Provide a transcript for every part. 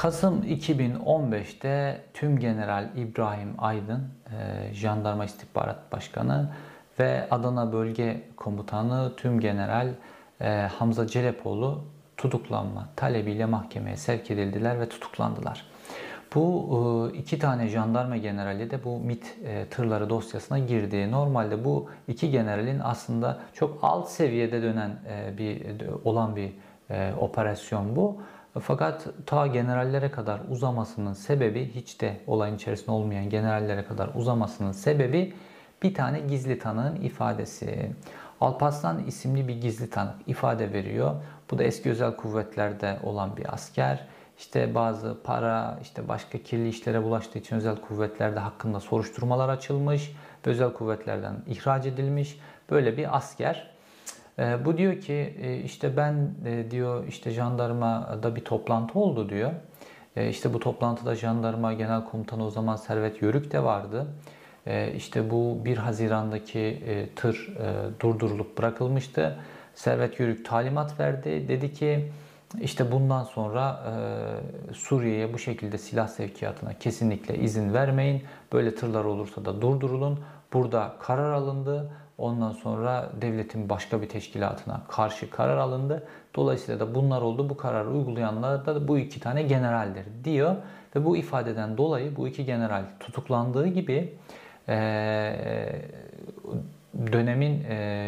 Kasım 2015'te Tüm General İbrahim Aydın, e, Jandarma İstihbarat Başkanı ve Adana Bölge Komutanı Tüm General e, Hamza Celepoğlu tutuklanma talebiyle mahkemeye sevk edildiler ve tutuklandılar. Bu e, iki tane jandarma generali de bu MIT tırları dosyasına girdi. Normalde bu iki generalin aslında çok alt seviyede dönen bir olan bir operasyon bu. Fakat ta generallere kadar uzamasının sebebi hiç de olayın içerisinde olmayan generallere kadar uzamasının sebebi bir tane gizli tanığın ifadesi. Alparslan isimli bir gizli tanık ifade veriyor. Bu da eski özel kuvvetlerde olan bir asker. İşte bazı para, işte başka kirli işlere bulaştığı için özel kuvvetlerde hakkında soruşturmalar açılmış. Özel kuvvetlerden ihraç edilmiş. Böyle bir asker. E, bu diyor ki e, işte ben e, diyor işte jandarmada bir toplantı oldu diyor. E, işte bu toplantıda jandarma genel komutanı o zaman Servet Yörük de vardı. İşte bu 1 Haziran'daki tır durdurulup bırakılmıştı. Servet Yörük talimat verdi. Dedi ki işte bundan sonra Suriye'ye bu şekilde silah sevkiyatına kesinlikle izin vermeyin. Böyle tırlar olursa da durdurulun. Burada karar alındı. Ondan sonra devletin başka bir teşkilatına karşı karar alındı. Dolayısıyla da bunlar oldu. Bu kararı uygulayanlar da bu iki tane generaldir diyor. Ve bu ifadeden dolayı bu iki general tutuklandığı gibi dönemin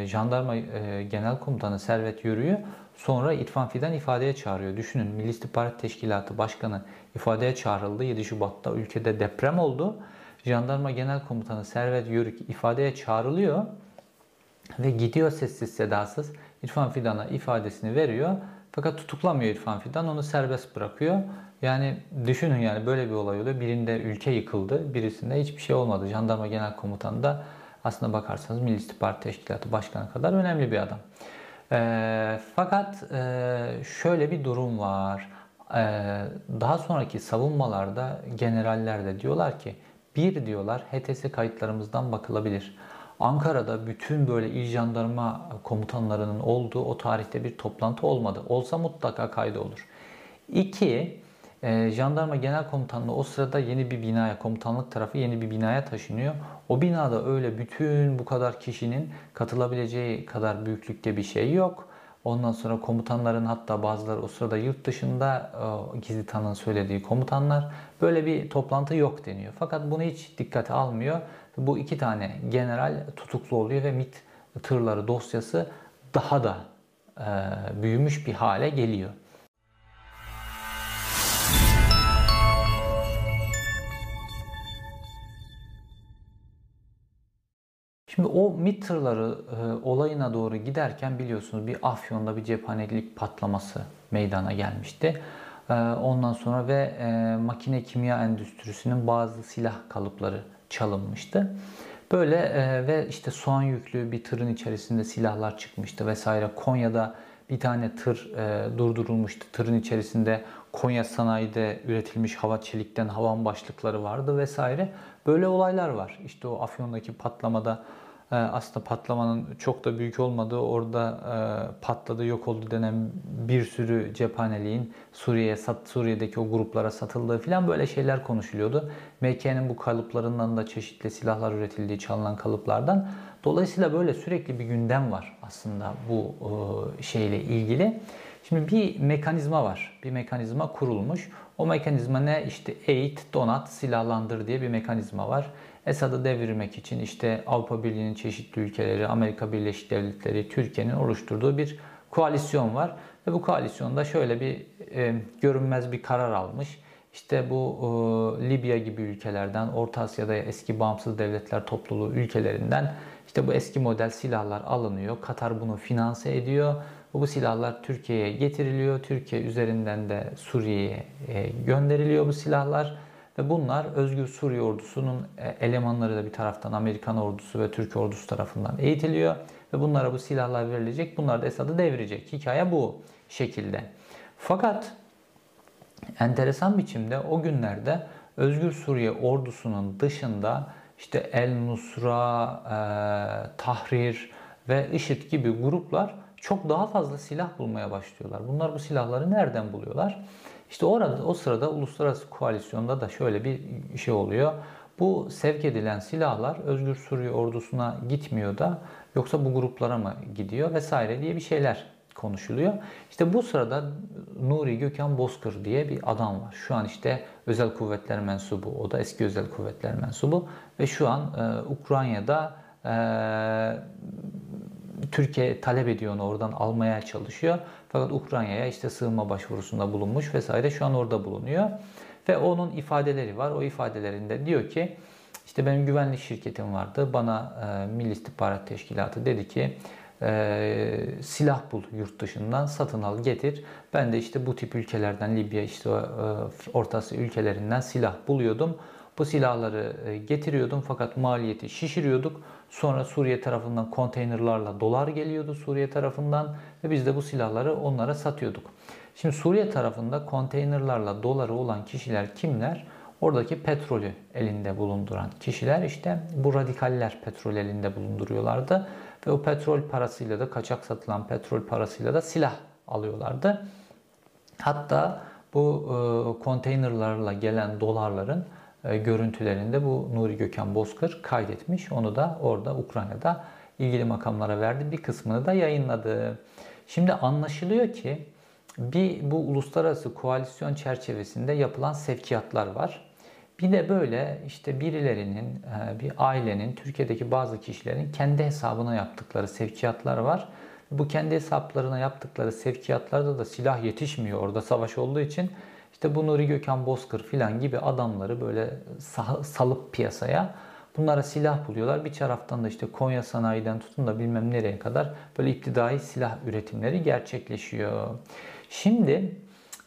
jandarma genel komutanı Servet Yürü'yü sonra İrfan Fidan ifadeye çağırıyor. Düşünün Milli İstihbarat Teşkilatı Başkanı ifadeye çağrıldı. 7 Şubat'ta ülkede deprem oldu. Jandarma Genel Komutanı Servet Yörük ifadeye çağrılıyor. Ve gidiyor sessiz sedasız İrfan Fidan'a ifadesini veriyor. Fakat tutuklamıyor İrfan Fidan. Onu serbest bırakıyor. Yani düşünün yani böyle bir olay oluyor. Birinde ülke yıkıldı. Birisinde hiçbir şey olmadı. Jandarma Genel Komutanı da aslında bakarsanız Milli İstihbarat Teşkilatı Başkanı kadar önemli bir adam. E, fakat e, şöyle bir durum var. E, daha sonraki savunmalarda generaller de diyorlar ki bir diyorlar HTS kayıtlarımızdan bakılabilir. Ankara'da bütün böyle il jandarma komutanlarının olduğu o tarihte bir toplantı olmadı. Olsa mutlaka kaydı olur. İki, e, jandarma genel komutanlığı o sırada yeni bir binaya, komutanlık tarafı yeni bir binaya taşınıyor. O binada öyle bütün bu kadar kişinin katılabileceği kadar büyüklükte bir şey yok. Ondan sonra komutanların hatta bazıları o sırada yurt dışında e, gizli tanığın söylediği komutanlar böyle bir toplantı yok deniyor. Fakat bunu hiç dikkate almıyor. Bu iki tane general tutuklu oluyor ve MIT tırları dosyası daha da e, büyümüş bir hale geliyor. Şimdi o MİT tırları e, olayına doğru giderken biliyorsunuz bir Afyon'da bir cephanelik patlaması meydana gelmişti. E, ondan sonra ve e, makine kimya endüstrisinin bazı silah kalıpları çalınmıştı. Böyle e, ve işte soğan yüklü bir tırın içerisinde silahlar çıkmıştı vesaire. Konya'da bir tane tır e, durdurulmuştu. Tırın içerisinde Konya sanayide üretilmiş hava çelikten havan başlıkları vardı vesaire. Böyle olaylar var. İşte o Afyon'daki patlamada aslında patlamanın çok da büyük olmadığı orada e, patladı yok oldu denen bir sürü cephaneliğin Suriye'ye sat Suriye'deki o gruplara satıldığı falan böyle şeyler konuşuluyordu. MK'nin bu kalıplarından da çeşitli silahlar üretildiği çalınan kalıplardan. Dolayısıyla böyle sürekli bir gündem var aslında bu e, şeyle ilgili. Şimdi bir mekanizma var. Bir mekanizma kurulmuş. O mekanizma ne? İşte eğit, donat, silahlandır diye bir mekanizma var. Esad'ı devirmek için işte Avrupa Birliği'nin çeşitli ülkeleri, Amerika Birleşik Devletleri, Türkiye'nin oluşturduğu bir koalisyon var. Ve bu koalisyonda şöyle bir e, görünmez bir karar almış. İşte bu e, Libya gibi ülkelerden, Orta Asya'da eski bağımsız devletler topluluğu ülkelerinden işte bu eski model silahlar alınıyor. Katar bunu finanse ediyor. Bu silahlar Türkiye'ye getiriliyor. Türkiye üzerinden de Suriye'ye e, gönderiliyor bu silahlar. Ve bunlar Özgür Suriye ordusunun e, elemanları da bir taraftan Amerikan ordusu ve Türk ordusu tarafından eğitiliyor. Ve bunlara bu silahlar verilecek. Bunlar da Esad'ı devirecek. Hikaye bu şekilde. Fakat enteresan biçimde o günlerde Özgür Suriye ordusunun dışında işte El Nusra, e, Tahrir ve IŞİD gibi gruplar çok daha fazla silah bulmaya başlıyorlar. Bunlar bu silahları nereden buluyorlar? İşte orada o sırada uluslararası koalisyonda da şöyle bir şey oluyor. Bu sevk edilen silahlar Özgür Suriye ordusuna gitmiyor da yoksa bu gruplara mı gidiyor vesaire diye bir şeyler konuşuluyor. İşte bu sırada Nuri Gökhan Bozkır diye bir adam var. Şu an işte özel kuvvetler mensubu. O da eski özel kuvvetler mensubu. Ve şu an e, Ukrayna'da e, Türkiye talep ediyor onu oradan almaya çalışıyor. Fakat Ukrayna'ya işte sığınma başvurusunda bulunmuş vesaire şu an orada bulunuyor. Ve onun ifadeleri var. O ifadelerinde diyor ki işte benim güvenlik şirketim vardı. Bana e, Milli İstihbarat Teşkilatı dedi ki e, silah bul yurt dışından satın al getir. Ben de işte bu tip ülkelerden Libya işte e, Orta ülkelerinden silah buluyordum. Bu silahları e, getiriyordum fakat maliyeti şişiriyorduk. Sonra Suriye tarafından konteynerlarla dolar geliyordu Suriye tarafından ve biz de bu silahları onlara satıyorduk. Şimdi Suriye tarafında konteynerlarla doları olan kişiler kimler? Oradaki petrolü elinde bulunduran kişiler işte bu radikaller petrol elinde bulunduruyorlardı. Ve o petrol parasıyla da kaçak satılan petrol parasıyla da silah alıyorlardı. Hatta bu e, konteynerlarla gelen dolarların görüntülerinde bu Nuri Gökhan Bozkır kaydetmiş. Onu da orada Ukrayna'da ilgili makamlara verdi. Bir kısmını da yayınladı. Şimdi anlaşılıyor ki bir bu uluslararası koalisyon çerçevesinde yapılan sevkiyatlar var. Bir de böyle işte birilerinin, e, bir ailenin, Türkiye'deki bazı kişilerin kendi hesabına yaptıkları sevkiyatlar var. Bu kendi hesaplarına yaptıkları sevkiyatlarda da silah yetişmiyor orada savaş olduğu için. İşte bu Nuri Gökhan Bozkır filan gibi adamları böyle salıp piyasaya bunlara silah buluyorlar. Bir taraftan da işte Konya sanayiden tutun da bilmem nereye kadar böyle iptidai silah üretimleri gerçekleşiyor. Şimdi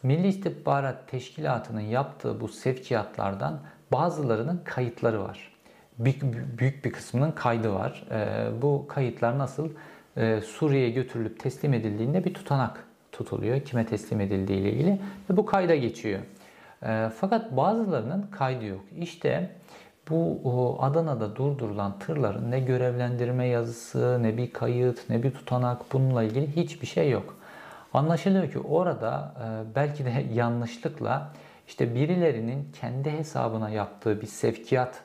Milli İstihbarat Teşkilatı'nın yaptığı bu sevkiyatlardan bazılarının kayıtları var. Büyük, büyük bir kısmının kaydı var. E, bu kayıtlar nasıl? E, Suriye'ye götürülüp teslim edildiğinde bir tutanak tutuluyor. Kime teslim edildiği ile ilgili ve bu kayda geçiyor. E, fakat bazılarının kaydı yok. İşte bu o, Adana'da durdurulan tırların ne görevlendirme yazısı, ne bir kayıt, ne bir tutanak bununla ilgili hiçbir şey yok. Anlaşılıyor ki orada e, belki de yanlışlıkla işte birilerinin kendi hesabına yaptığı bir sevkiyat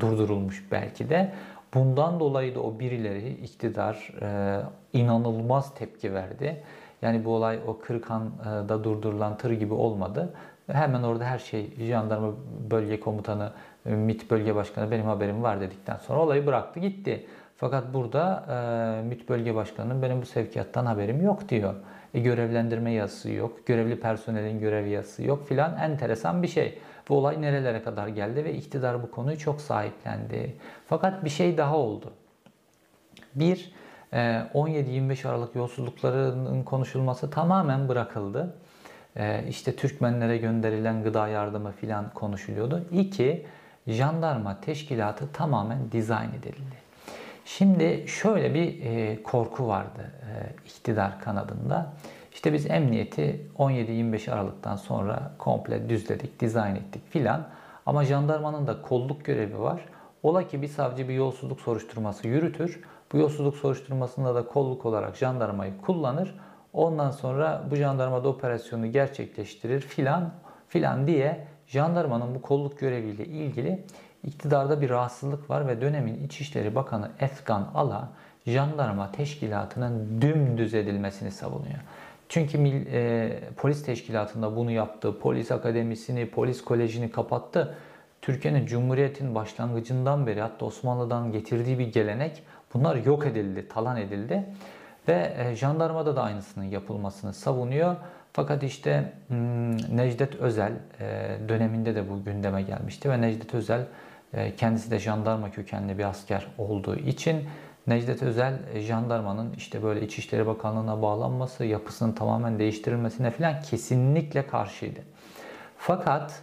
durdurulmuş belki de. Bundan dolayı da o birileri iktidar e, inanılmaz tepki verdi. Yani bu olay o Kırıkhan'da durdurulan tır gibi olmadı. Hemen orada her şey jandarma bölge komutanı, MİT bölge başkanı benim haberim var dedikten sonra olayı bıraktı gitti. Fakat burada e, MİT bölge başkanının benim bu sevkiyattan haberim yok diyor. E, görevlendirme yazısı yok. Görevli personelin görev yazısı yok filan. Enteresan bir şey. Bu olay nerelere kadar geldi ve iktidar bu konuyu çok sahiplendi. Fakat bir şey daha oldu. Bir, 17-25 e, Aralık yolsuzluklarının konuşulması tamamen bırakıldı. E, işte Türkmenlere gönderilen gıda yardımı filan konuşuluyordu. İki, jandarma teşkilatı tamamen dizayn edildi. Şimdi şöyle bir e, korku vardı e, iktidar kanadında. İşte biz emniyeti 17-25 Aralık'tan sonra komple düzledik, dizayn ettik filan. Ama jandarmanın da kolluk görevi var. Ola ki bir savcı bir yolsuzluk soruşturması yürütür. Bu yolsuzluk soruşturmasında da kolluk olarak jandarmayı kullanır. Ondan sonra bu jandarma da operasyonu gerçekleştirir filan filan diye jandarmanın bu kolluk göreviyle ilgili iktidarda bir rahatsızlık var ve dönemin İçişleri Bakanı Efkan Ala jandarma teşkilatının dümdüz edilmesini savunuyor. Çünkü e, polis teşkilatında bunu yaptı. Polis akademisini, polis kolejini kapattı. Türkiye'nin Cumhuriyet'in başlangıcından beri hatta Osmanlı'dan getirdiği bir gelenek bunlar yok edildi, talan edildi. Ve e, jandarmada da aynısının yapılmasını savunuyor. Fakat işte hmm, Necdet Özel e, döneminde de bu gündeme gelmişti ve Necdet Özel e, kendisi de jandarma kökenli bir asker olduğu için Necdet Özel e, jandarmanın işte böyle İçişleri Bakanlığı'na bağlanması, yapısının tamamen değiştirilmesine falan kesinlikle karşıydı. Fakat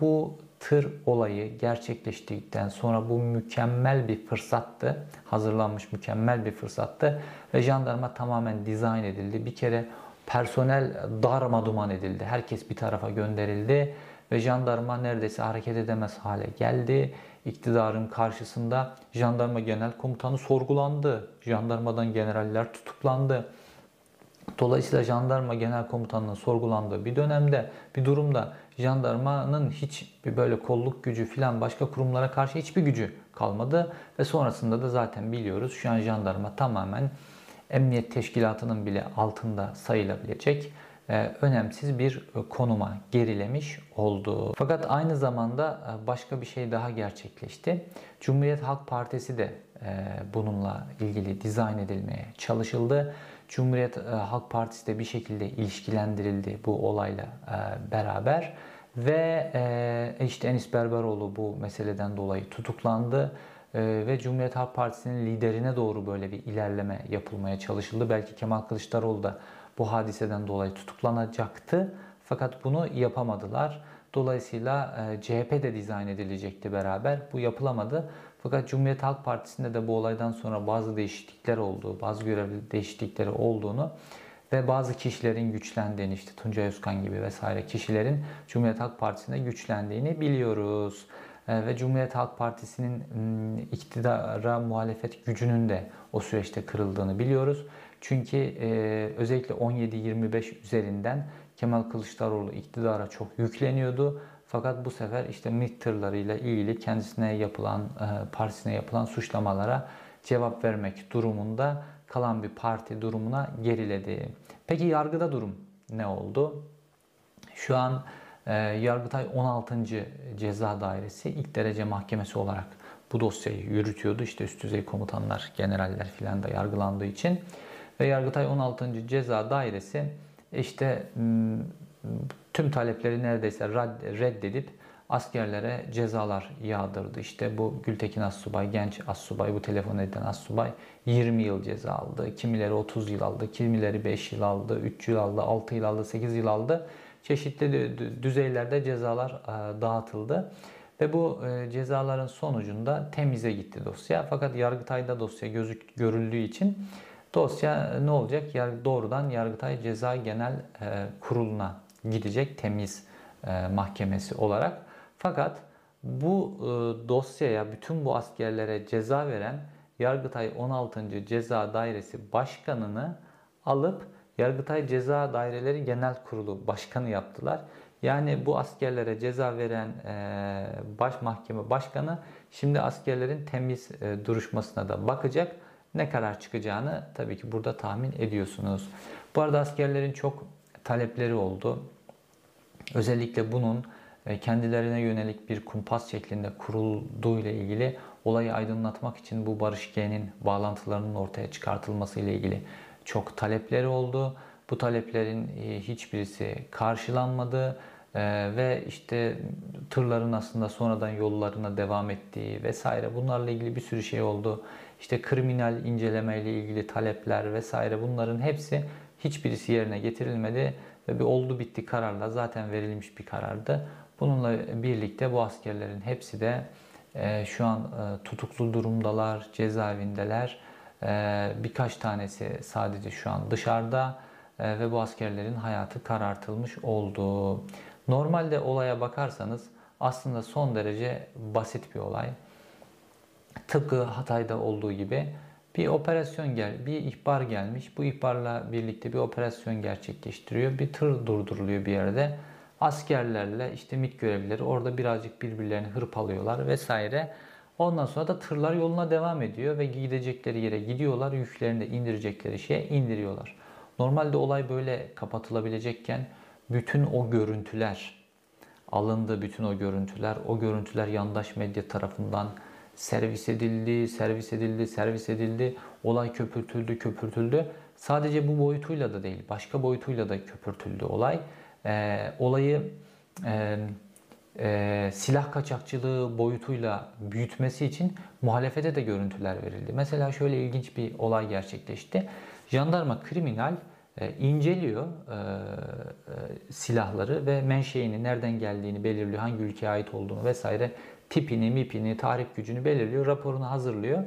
bu tır olayı gerçekleştikten sonra bu mükemmel bir fırsattı. Hazırlanmış mükemmel bir fırsattı ve jandarma tamamen dizayn edildi. Bir kere personel darma duman edildi. Herkes bir tarafa gönderildi ve jandarma neredeyse hareket edemez hale geldi. İktidarın karşısında jandarma genel komutanı sorgulandı. Jandarmadan generaller tutuklandı. Dolayısıyla jandarma genel komutanının sorgulandığı bir dönemde, bir durumda jandarmanın hiç bir böyle kolluk gücü filan başka kurumlara karşı hiçbir gücü kalmadı. Ve sonrasında da zaten biliyoruz şu an jandarma tamamen emniyet teşkilatının bile altında sayılabilecek e, önemsiz bir konuma gerilemiş oldu. Fakat aynı zamanda e, başka bir şey daha gerçekleşti. Cumhuriyet Halk Partisi de e, bununla ilgili dizayn edilmeye çalışıldı. Cumhuriyet Halk Partisi de bir şekilde ilişkilendirildi bu olayla beraber ve işte Enis Berberoğlu bu meseleden dolayı tutuklandı ve Cumhuriyet Halk Partisi'nin liderine doğru böyle bir ilerleme yapılmaya çalışıldı. Belki Kemal Kılıçdaroğlu da bu hadiseden dolayı tutuklanacaktı. Fakat bunu yapamadılar. Dolayısıyla e, CHP de dizayn edilecekti beraber. Bu yapılamadı. Fakat Cumhuriyet Halk Partisi'nde de bu olaydan sonra bazı değişiklikler olduğu, bazı görevli değişiklikleri olduğunu ve bazı kişilerin güçlendiğini işte Tuncay Özkan gibi vesaire kişilerin Cumhuriyet Halk Partisi'nde güçlendiğini biliyoruz. E, ve Cumhuriyet Halk Partisi'nin iktidara muhalefet gücünün de o süreçte kırıldığını biliyoruz. Çünkü e, özellikle 17-25 üzerinden Kemal Kılıçdaroğlu iktidara çok yükleniyordu. Fakat bu sefer işte MİT tırlarıyla ilgili kendisine yapılan, e, partisine yapılan suçlamalara cevap vermek durumunda kalan bir parti durumuna geriledi. Peki yargıda durum ne oldu? Şu an e, Yargıtay 16. Ceza Dairesi ilk derece mahkemesi olarak bu dosyayı yürütüyordu. İşte üst düzey komutanlar, generaller filan da yargılandığı için. Ve Yargıtay 16. Ceza Dairesi işte tüm talepleri neredeyse reddedip askerlere cezalar yağdırdı. İşte bu Gültekin Assubay, genç Assubay, bu telefon eden Assubay 20 yıl ceza aldı. Kimileri 30 yıl aldı, kimileri 5 yıl aldı, 3 yıl aldı, 6 yıl aldı, 8 yıl aldı. Çeşitli düzeylerde cezalar dağıtıldı. Ve bu cezaların sonucunda temize gitti dosya. Fakat Yargıtay'da dosya gözük, görüldüğü için Dosya ne olacak? Doğrudan Yargıtay Ceza Genel e, Kurulu'na gidecek temiz e, mahkemesi olarak. Fakat bu e, dosyaya bütün bu askerlere ceza veren Yargıtay 16. Ceza Dairesi Başkanı'nı alıp Yargıtay Ceza Daireleri Genel Kurulu Başkanı yaptılar. Yani bu askerlere ceza veren baş mahkeme başkanı şimdi askerlerin temiz duruşmasına da bakacak ne karar çıkacağını tabii ki burada tahmin ediyorsunuz. Bu arada askerlerin çok talepleri oldu. Özellikle bunun e, kendilerine yönelik bir kumpas şeklinde kurulduğu ile ilgili olayı aydınlatmak için bu Barış G'nin bağlantılarının ortaya çıkartılması ile ilgili çok talepleri oldu. Bu taleplerin e, hiçbirisi karşılanmadı e, ve işte tırların aslında sonradan yollarına devam ettiği vesaire bunlarla ilgili bir sürü şey oldu işte kriminal inceleme ilgili talepler vesaire bunların hepsi hiçbirisi yerine getirilmedi ve bir oldu bitti kararla zaten verilmiş bir karardı. Bununla birlikte bu askerlerin hepsi de e, şu an e, tutuklu durumdalar, cezaevindeler. E, birkaç tanesi sadece şu an dışarıda e, ve bu askerlerin hayatı karartılmış oldu. Normalde olaya bakarsanız aslında son derece basit bir olay. Tıpkı Hatay'da olduğu gibi bir operasyon gel, bir ihbar gelmiş. Bu ihbarla birlikte bir operasyon gerçekleştiriyor. Bir tır durduruluyor bir yerde. Askerlerle işte MİT görevlileri orada birazcık birbirlerini hırpalıyorlar vesaire. Ondan sonra da tırlar yoluna devam ediyor ve gidecekleri yere gidiyorlar. Yüklerini de indirecekleri şeye indiriyorlar. Normalde olay böyle kapatılabilecekken bütün o görüntüler alındı bütün o görüntüler. O görüntüler yandaş medya tarafından servis edildi, servis edildi, servis edildi. Olay köpürtüldü, köpürtüldü. Sadece bu boyutuyla da değil, başka boyutuyla da köpürtüldü olay. Ee, olayı e, e, silah kaçakçılığı boyutuyla büyütmesi için muhalefete de görüntüler verildi. Mesela şöyle ilginç bir olay gerçekleşti. Jandarma kriminal e, inceliyor e, e, silahları ve menşeini, nereden geldiğini belirliyor, hangi ülkeye ait olduğunu vesaire tipini, mipini, tahrip gücünü belirliyor, raporunu hazırlıyor.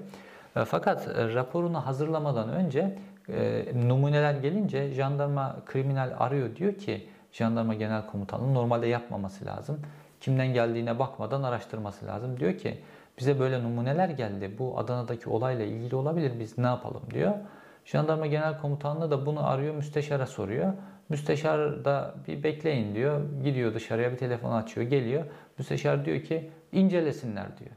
E, fakat e, raporunu hazırlamadan önce e, numuneler gelince jandarma kriminal arıyor diyor ki jandarma genel komutanının normalde yapmaması lazım. Kimden geldiğine bakmadan araştırması lazım. Diyor ki bize böyle numuneler geldi. Bu Adana'daki olayla ilgili olabilir. Biz ne yapalım diyor. Jandarma Genel Komutanlığı da bunu arıyor, müsteşara soruyor. Müsteşar da bir bekleyin diyor. Gidiyor dışarıya bir telefon açıyor, geliyor. Müsteşar diyor ki incelesinler diyor.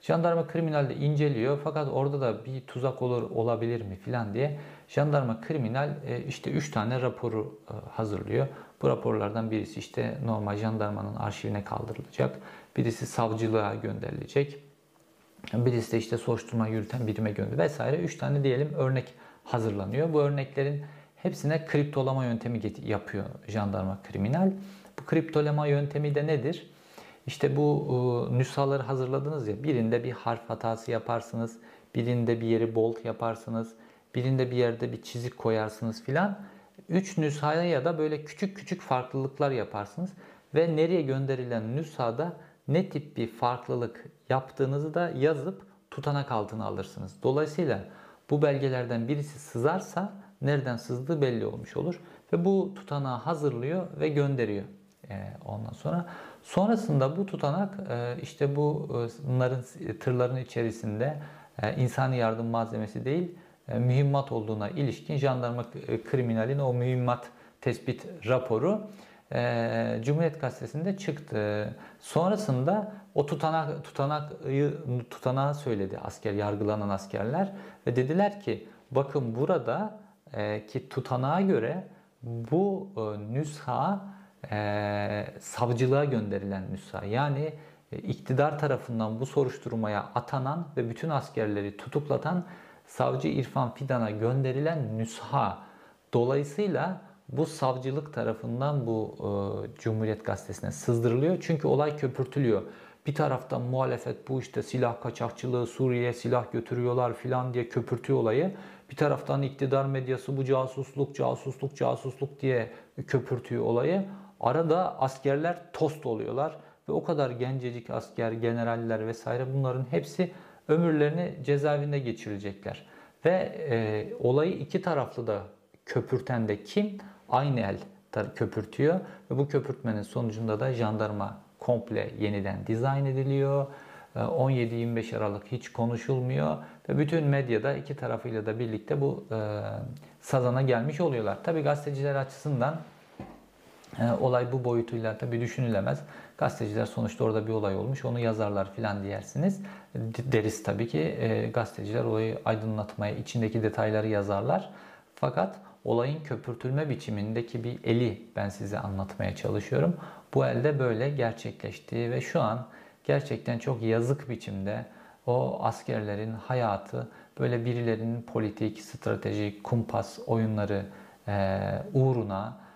Jandarma kriminal de inceliyor fakat orada da bir tuzak olur olabilir mi filan diye jandarma kriminal e, işte 3 tane raporu e, hazırlıyor. Bu raporlardan birisi işte normal jandarmanın arşivine kaldırılacak. Birisi savcılığa gönderilecek. Birisi de işte soruşturma yürüten birime gönderilecek vesaire. 3 tane diyelim örnek hazırlanıyor. Bu örneklerin hepsine kriptolama yöntemi yapıyor jandarma kriminal. Bu kriptolama yöntemi de nedir? İşte bu e, nüshaları hazırladınız ya birinde bir harf hatası yaparsınız, birinde bir yeri bold yaparsınız, birinde bir yerde bir çizik koyarsınız filan. Üç nüshaya ya da böyle küçük küçük farklılıklar yaparsınız ve nereye gönderilen nüshada ne tip bir farklılık yaptığınızı da yazıp tutanak altına alırsınız. Dolayısıyla bu belgelerden birisi sızarsa nereden sızdığı belli olmuş olur ve bu tutanağı hazırlıyor ve gönderiyor. E, ondan sonra sonrasında bu tutanak e, işte bu e, bunların tırların içerisinde insani yardım malzemesi değil mühimmat olduğuna ilişkin jandarma kriminalin o mühimmat tespit raporu Cumhuriyet Gazetesi'nde çıktı. Sonrasında o tutanak tutanak tutanağı söyledi asker yargılanan askerler ve dediler ki bakın burada ki tutanağa göre bu nüsha e, savcılığa gönderilen nüsha yani e, iktidar tarafından bu soruşturmaya atanan ve bütün askerleri tutuklatan savcı İrfan Fidan'a gönderilen nüsha. Dolayısıyla bu savcılık tarafından bu e, Cumhuriyet Gazetesi'ne sızdırılıyor. Çünkü olay köpürtülüyor. Bir taraftan muhalefet bu işte silah kaçakçılığı, Suriye'ye silah götürüyorlar filan diye köpürtüyor olayı. Bir taraftan iktidar medyası bu casusluk, casusluk, casusluk diye köpürtüyor olayı. Arada askerler tost oluyorlar ve o kadar gencecik asker, generaller vesaire bunların hepsi ömürlerini cezaevinde geçirecekler. Ve e, olayı iki taraflı da köpürten de kim? Aynı el köpürtüyor ve bu köpürtmenin sonucunda da jandarma komple yeniden dizayn ediliyor. 17-25 e, Aralık hiç konuşulmuyor ve bütün medyada iki tarafıyla da birlikte bu e, sazana gelmiş oluyorlar. Tabi gazeteciler açısından olay bu boyutuyla tabi düşünülemez. Gazeteciler sonuçta orada bir olay olmuş onu yazarlar filan diyersiniz. Deriz tabii ki e, gazeteciler olayı aydınlatmaya içindeki detayları yazarlar. Fakat olayın köpürtülme biçimindeki bir eli ben size anlatmaya çalışıyorum. Bu elde böyle gerçekleşti ve şu an gerçekten çok yazık biçimde o askerlerin hayatı böyle birilerinin politik, stratejik, kumpas oyunları e, uğruna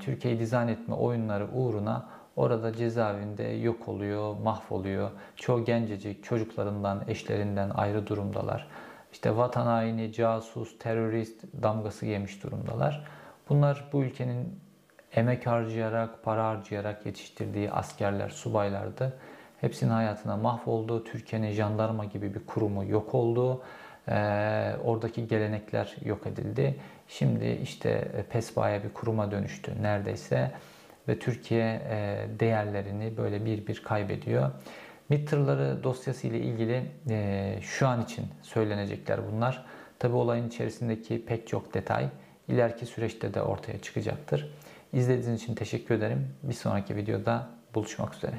Türkiye'yi dizayn etme oyunları uğruna orada cezaevinde yok oluyor, mahvoluyor. Çoğu gencecik çocuklarından, eşlerinden ayrı durumdalar. İşte vatan haini, casus, terörist damgası yemiş durumdalar. Bunlar bu ülkenin emek harcayarak, para harcayarak yetiştirdiği askerler, subaylardı. Hepsinin hayatına mahvoldu. Türkiye'nin jandarma gibi bir kurumu yok oldu. Ee, oradaki gelenekler yok edildi. Şimdi işte e, PESBA'ya bir kuruma dönüştü neredeyse ve Türkiye e, değerlerini böyle bir bir kaybediyor. MİT tırları dosyası ile ilgili e, şu an için söylenecekler bunlar. Tabi olayın içerisindeki pek çok detay ileriki süreçte de ortaya çıkacaktır. İzlediğiniz için teşekkür ederim. Bir sonraki videoda buluşmak üzere.